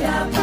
Yeah.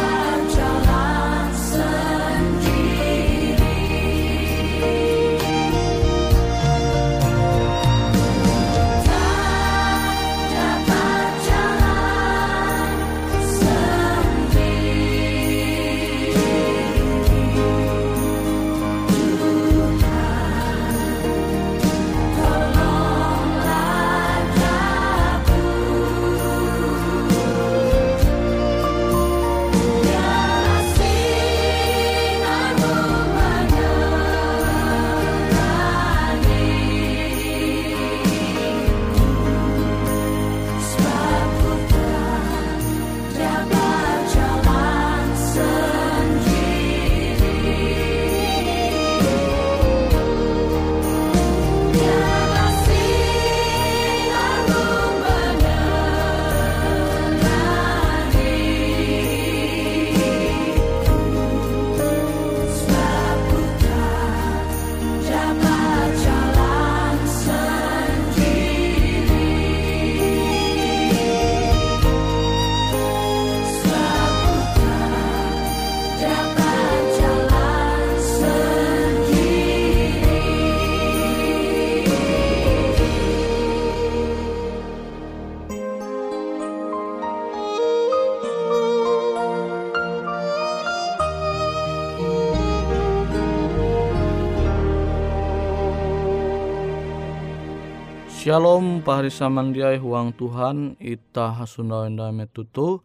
Shalom pahari samandiai huang Tuhan ita hasunda metutu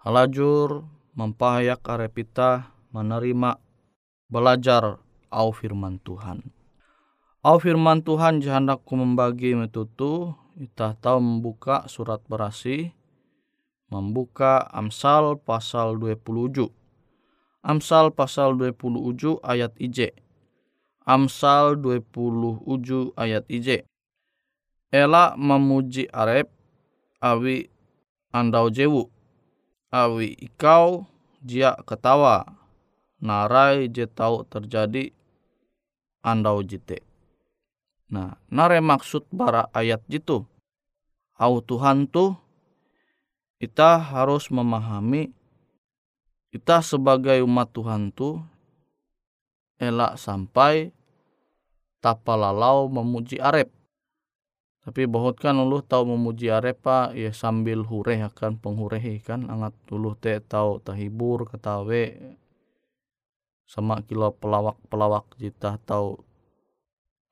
halajur mempahayak arepita menerima belajar au firman Tuhan. Au firman Tuhan jahandaku membagi metutu ita tahu membuka surat berasi membuka Amsal pasal 27. Amsal pasal 27 ayat IJ. Amsal 27 ayat IJ Ela memuji arep awi andau jewu awi ikau jia ketawa narai je tau terjadi andau jite. Nah, nare maksud bara ayat jitu. Au Tuhan tu kita harus memahami kita sebagai umat Tuhan tu elak sampai tapalalau memuji arep tapi bahut kan ulu tau memuji arepa ya sambil hureh akan penghurehi kan. Angat ulu te tau tahibur ketawe. Sama kilo pelawak pelawak jita tau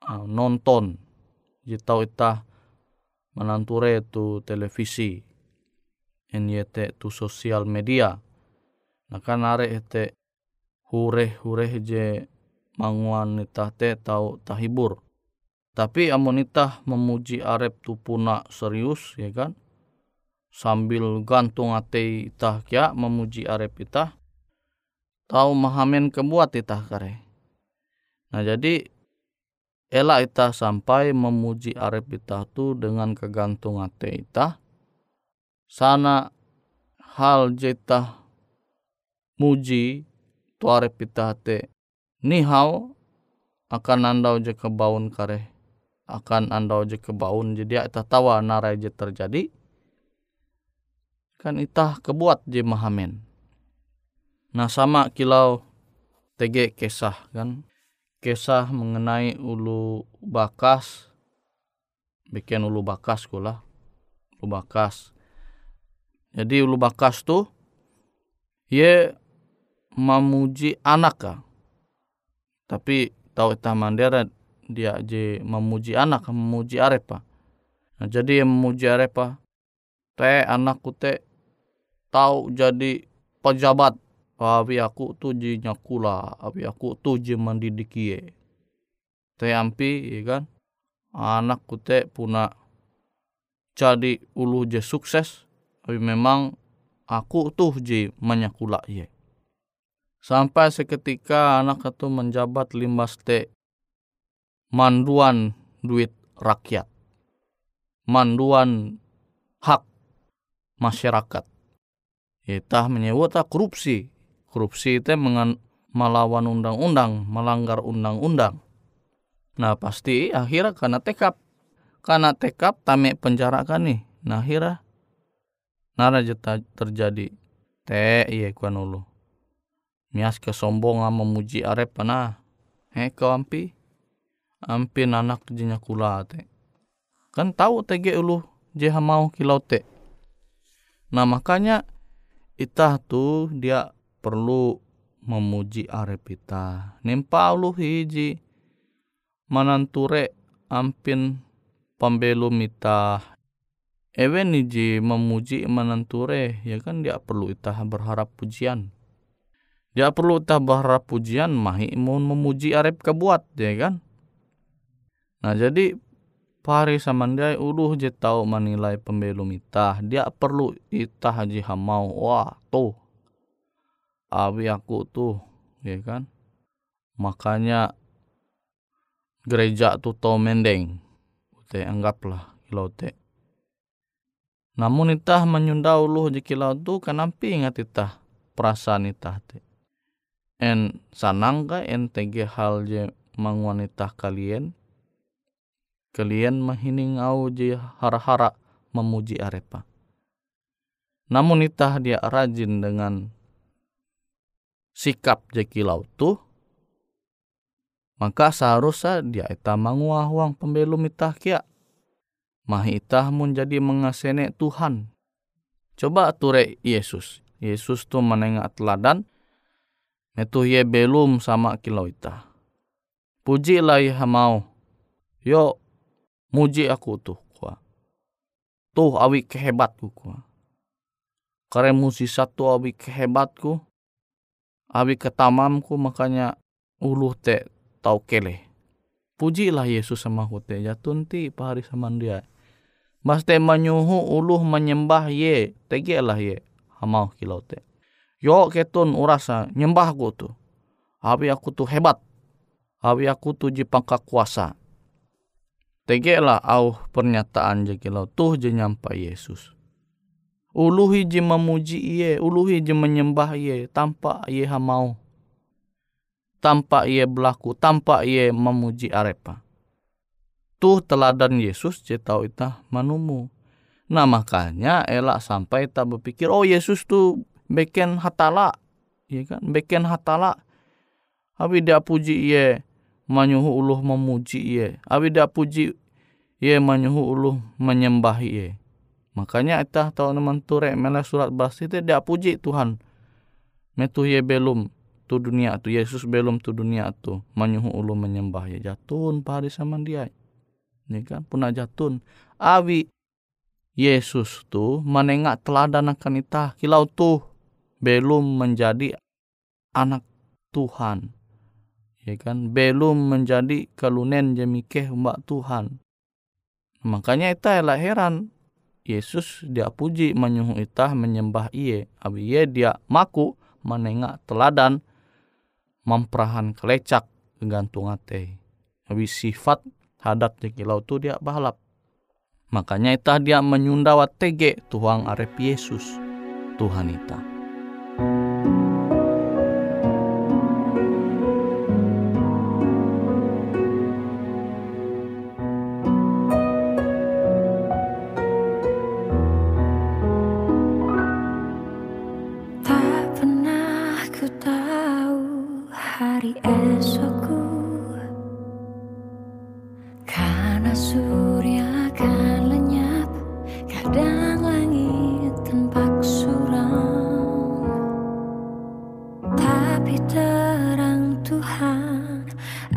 uh, nonton. Jita itah menanture tu televisi. NYT tu sosial media. Nah kan ete hureh hureh je manguan itah te tau tahibur tapi amonita memuji arep tu puna serius ya kan. Sambil gantung ate itah kia memuji arep itah. Tahu mahamen kebuat itah kare. Nah jadi elak itah sampai memuji arep itah tu dengan kegantung ate itah. Sana hal jeta muji tu arep itah te nihau akan andau je kebaun kare akan anda oje kebaun jadi itah tawa je terjadi kan itah kebuat je mahamen nah sama kilau tege kesah kan? Kesah mengenai ulu bakas bikin ulu bakas kula ulu bakas. Jadi ulu bakas tuh ye memuji anak tapi tahu itah mandera dia je memuji anak memuji arepa. Nah, jadi yang memuji arepa te anakku te tahu jadi pejabat. Awi aku tu je nyakula awi aku tu je mendidikie te ampi ya kan? Anakku te puna jadi ulu je sukses tapi memang aku tuh je menyakula ye sampai seketika anak itu menjabat limbas te manduan duit rakyat, manduan hak masyarakat. Kita menyebut korupsi. Korupsi itu mengan melawan undang-undang, melanggar undang-undang. Nah pasti akhirnya karena tekap, karena tekap tamek penjara kan nih. Nah akhirnya nara terjadi. Te iya kuan ulu. Mias kesombongan memuji arep panah. He kau ampi ampin anak jinya kula te. Kan tahu tege ulu jeha mau kilau te. Nah makanya itah tu dia perlu memuji arep ita. Nempa ulu hiji mananture ampin pembelum ita. Ewen iji memuji mananture ya kan dia perlu itah berharap pujian. Dia perlu itah berharap pujian mahi mau memuji arep kebuat ya kan Nah jadi pari samandai uluh je tau menilai pembelum itah. Dia perlu itah haji hamau. Wah tuh. Abi aku tuh. Ya kan. Makanya gereja tuh tau mendeng. Ute anggaplah kilau te. Namun itah menyunda uluh je kilau tu kanampi ingat itah perasaan itah te. En sanang ka en tege hal je mangwanitah kalian kalian mahining au je hara-hara memuji arepa. Namun itah dia rajin dengan sikap jekilau tu, maka seharusnya dia ita manguah uang pembelum itah kia. Mahi itah menjadi mengasene Tuhan. Coba ture Yesus. Yesus tu menengah teladan. Itu ye belum sama kilau itah. Puji lah ya mau. Yo muji aku tuh kuah. Tuh awi kehebatku kuah. Kare musisat tuh awi kehebatku. Awi ketamamku makanya uluh te tau kele. Pujilah Yesus sama te jatun ti pahari sama dia. Mas te menyuhu uluh menyembah ye, tegelah ye, hamau kilau te. Yo ketun urasa nyembah ku tu. Abi aku tu hebat. Abi aku tu jipangka kuasa. Tegelah au pernyataan je kilau tuh je nyampai Yesus. Uluhi je memuji iye, uluhi je menyembah iye, tanpa iye hamau. Tanpa iye berlaku, tanpa iye memuji arepa. Tuh teladan Yesus je tahu itah manumu. Nah makanya elak sampai tak berpikir, oh Yesus tuh beken hatala. Ya kan, beken hatala. Abi dia puji iye, manyuhu uluh memuji iye. Abi dia puji iye manyuhu uluh menyembah iye. Makanya itah tahu teman ture mela surat bas itu dia puji Tuhan. Metu iye belum tu dunia tu Yesus belum tu dunia tu manyuhu uluh menyembah iye jatun pahari sama dia. Ya kan punah jatun. Abi Yesus tu menengak teladan akan itah kilau tu belum menjadi anak Tuhan ya kan? Belum menjadi kalunen jemikeh mbak Tuhan. Makanya ita lah heran. Yesus dia puji menyuhu ita menyembah iye abi iye dia maku menengak teladan memperahan kelecak gantung ate abi sifat hadat di kilau tu dia balap makanya ita dia menyundawa tege tuang arep Yesus Tuhan ita.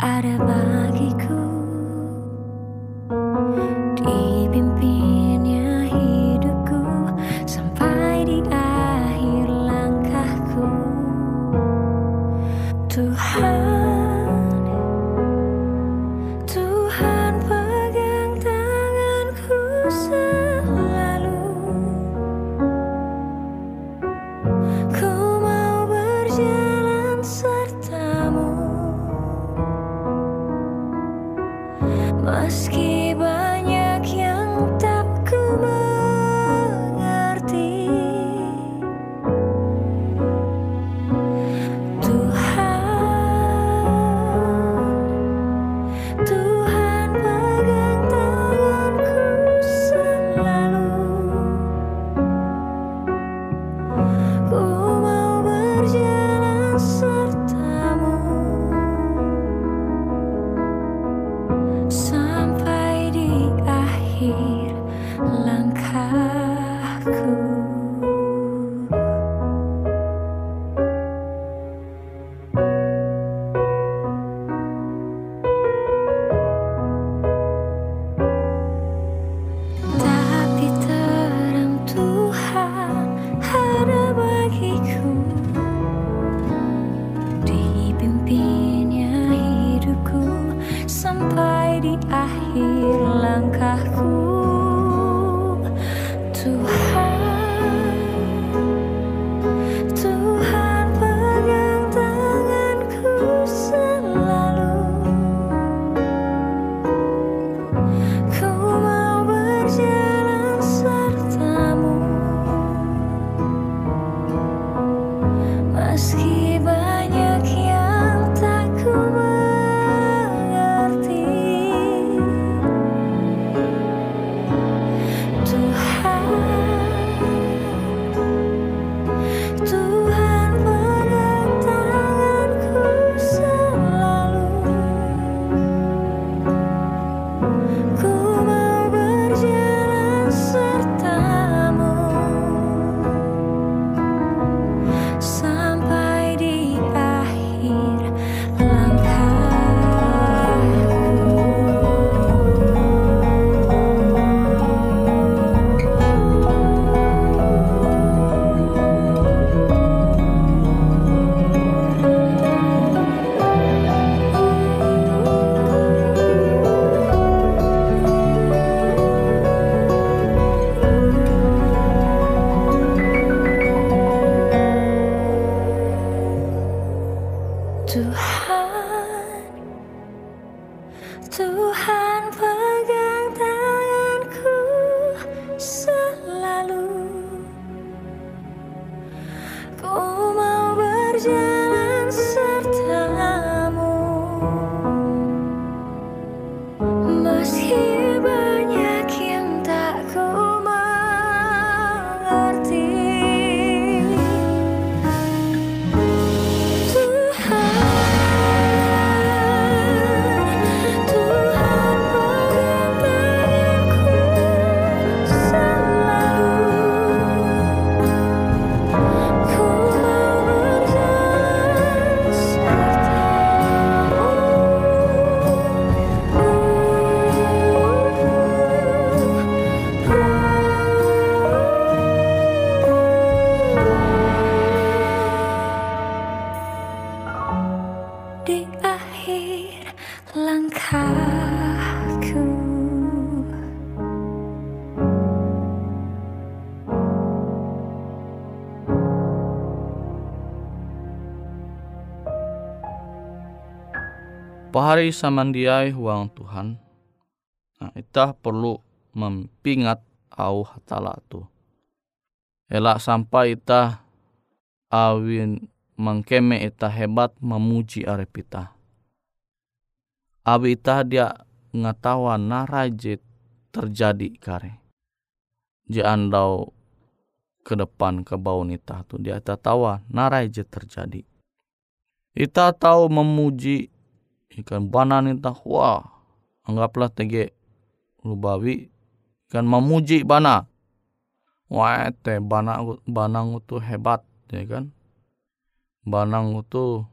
あれば聞く Ku mau berjalan pahari samandiai huang Tuhan. Nah, kita perlu mempingat au hatala tu. Elak sampai ita awin mengkeme ita hebat memuji arepita awi ita dia ngatawan narajit terjadi kare. Je andau ke depan ke bau nita tu dia tak tawa narai je terjadi. Ita tahu memuji ikan bana nita wah anggaplah tege lubawi ikan memuji bana. Wah te bana banang itu hebat ya kan? Banang itu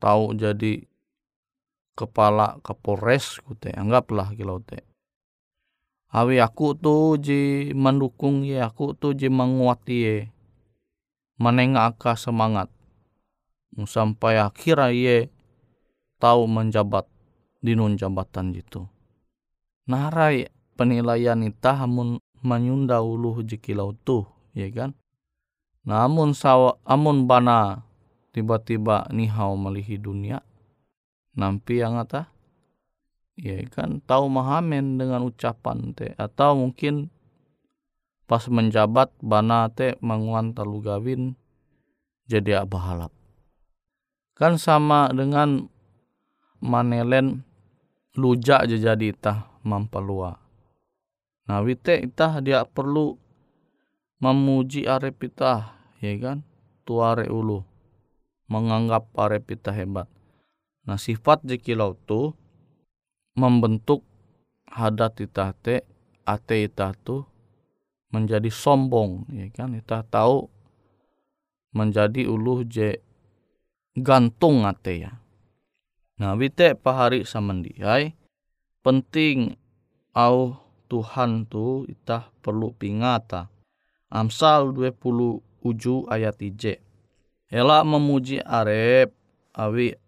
tahu jadi kepala kapolres kute anggaplah kilau te awi aku tu ji mendukung ye aku tu ji menguat ye. Menengah semangat. Sampai akhir ye tahu menjabat di nun jabatan gitu narai penilaian ita hamun menyunda ulu jikilau tu ya kan? Namun sawa amun bana tiba-tiba nihau melihi dunia nampi yang ata ya kan? Tahu mahamen dengan ucapan te atau mungkin pas menjabat bana te menguan talu gawin jadi abahalap kan sama dengan manelen luja aja jadi itah mampalua. Nah wite itah dia perlu memuji arep itah ya kan? Tuare ulu menganggap arep itah hebat. Nah sifat jekilau tu membentuk hadat ita te ate ita tu menjadi sombong ya kan? Ita tahu menjadi uluh je gantung ate ya nah wite pahari samandiai penting au Tuhan tu ita perlu pingata. Amsal 20 uju ayat ije Ela memuji arep awi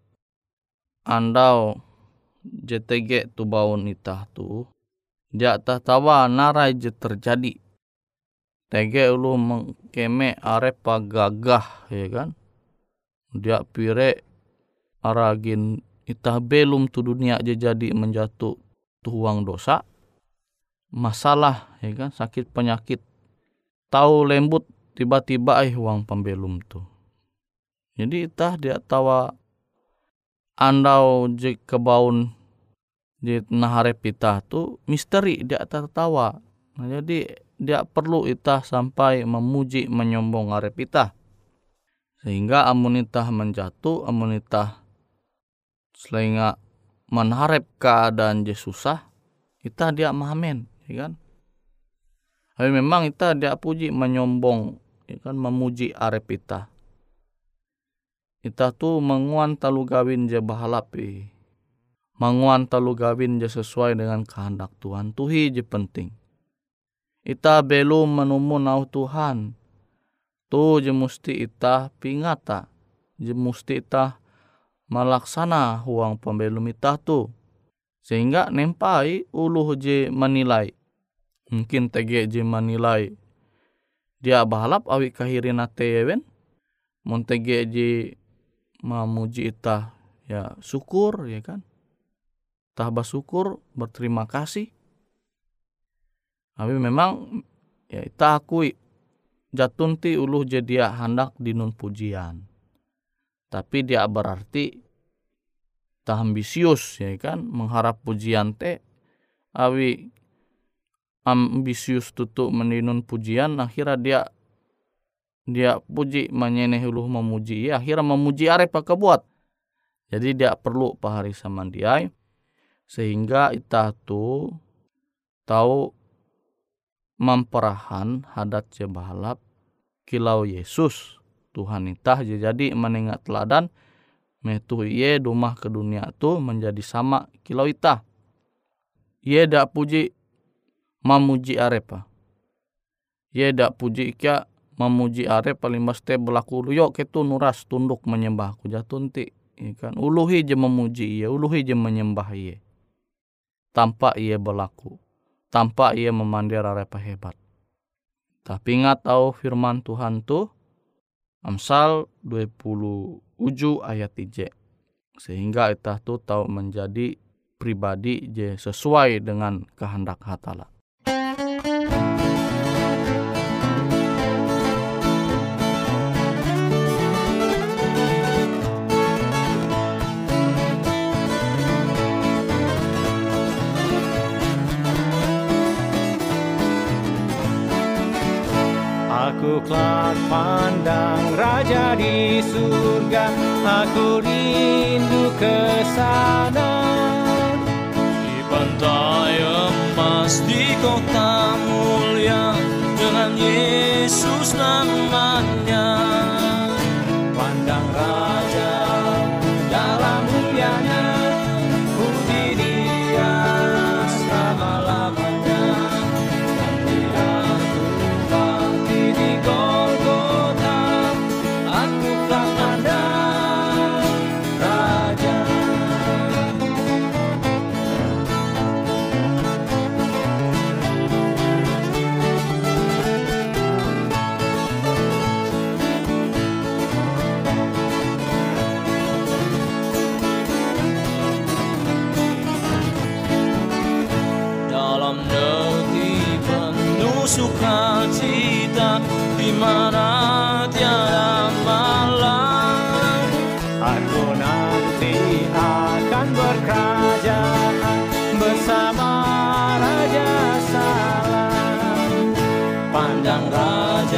andau JTG tu baun itah tu dia tak tawa narai je terjadi. Tege ulu mengkeme arep gagah ya kan? Dia pire aragin itah belum tu dunia je jadi menjatuh tuang dosa masalah ya kan? Sakit penyakit. Tahu lembut tiba-tiba eh uang pembelum tu. Jadi itah dia tawa andau je kebaun di nahare pita tu misteri dia tertawa. Nah, jadi dia perlu itah sampai memuji menyombong arep itah. Sehingga amun itah menjatuh amun itah sehingga menharap keadaan je susah itah dia mahamen ya kan tapi memang itah dia puji menyombong ya kan memuji arep itah itah tu menguan talu gawin je bahalapi manguan talu gawin je sesuai dengan kehendak Tuhan. Tuhi je penting. Ita belum menumun au Tuhan. Tu je musti ita pingata. Je musti ita malaksana huang pembelum tu. Sehingga nempai uluh je menilai. Mungkin tege je menilai. Dia bahalap awi kahirin atewen. Montege je memuji ita ya syukur ya kan tah bersyukur berterima kasih tapi memang ya kita akui jatunti uluh jadi hendak dinun pujian tapi dia berarti tak ambisius ya kan? Mengharap pujian te awi ambisius tutup meninun pujian akhirnya dia dia puji menyeneh uluh memuji. Ya akhirnya memuji arep buat jadi dia perlu pahari samandiai sehingga ita tu tahu memperahan hadat jebalap kilau Yesus Tuhan itah jadi menengat teladan metu ye dumah ke dunia tu menjadi sama kilau itah ye dak puji mamuji arepa ye dak puji kia memuji arep paling mesti berlaku luyo ketu nuras tunduk menyembah ku jatunti ikan uluhi je memuji ye uluhi je menyembah ye. Tanpa ia berlaku, tanpa ia memandir apa hebat. Tapi ingat tahu firman Tuhan tu, Amsal 20 uju ayat 3. sehingga itah tu tahu menjadi pribadi je sesuai dengan kehendak hatala. Kelak pandang Raja di surga Aku rindu ke sana. Di pantai emas di kota mulia Dengan Yesus namanya. Pandang Raja dalam mulianya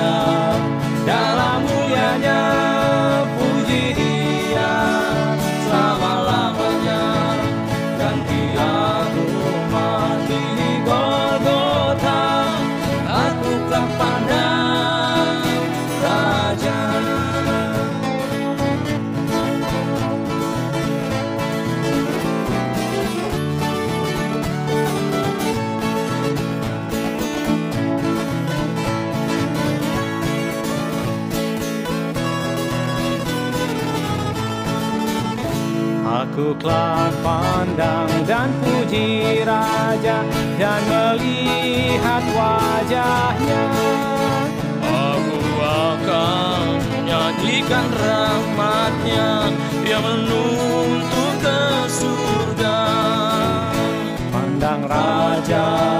Raja kelak pandang dan puji Raja dan melihat wajahnya. Aku akan menyanyikan rahmatnya Yang menuntut ke surga Pandang Raja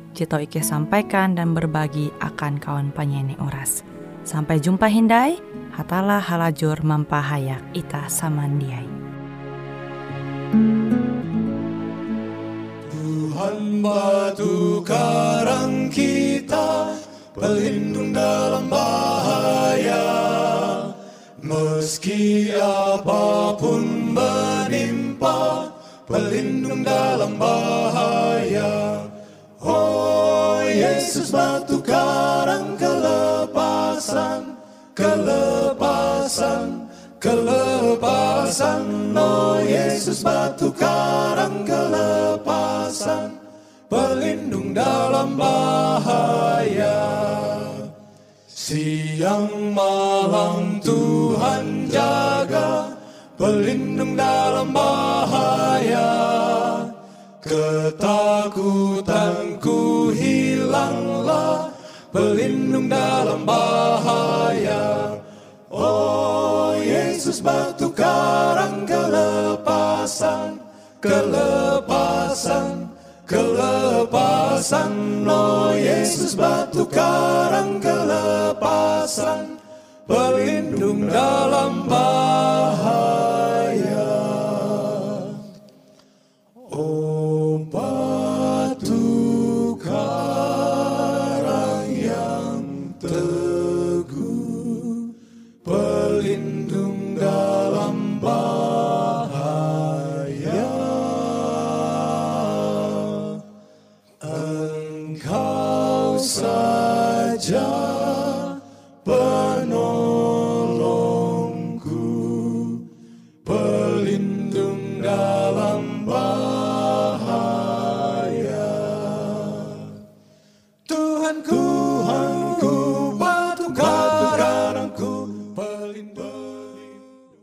tau Ike sampaikan dan berbagi akan kawan penyanyi Uras. Sampai jumpa Hindai, hatalah halajur mampahayak ita samandiai. Tuhan batu karang kita Pelindung dalam bahaya Meski apa pun menimpa Pelindung dalam bahaya Yesus batu karang kelepasan Kelepasan Kelepasan. Oh Yesus batu karang kelepasan Pelindung dalam bahaya. Siang malam Tuhan jaga Pelindung dalam bahaya. Ketakutanku Pelindung dalam bahaya. Oh Yesus batu karang kelepasan Kelepasan Kelepasan. Oh Yesus batu karang kelepasan Pelindung dalam bahaya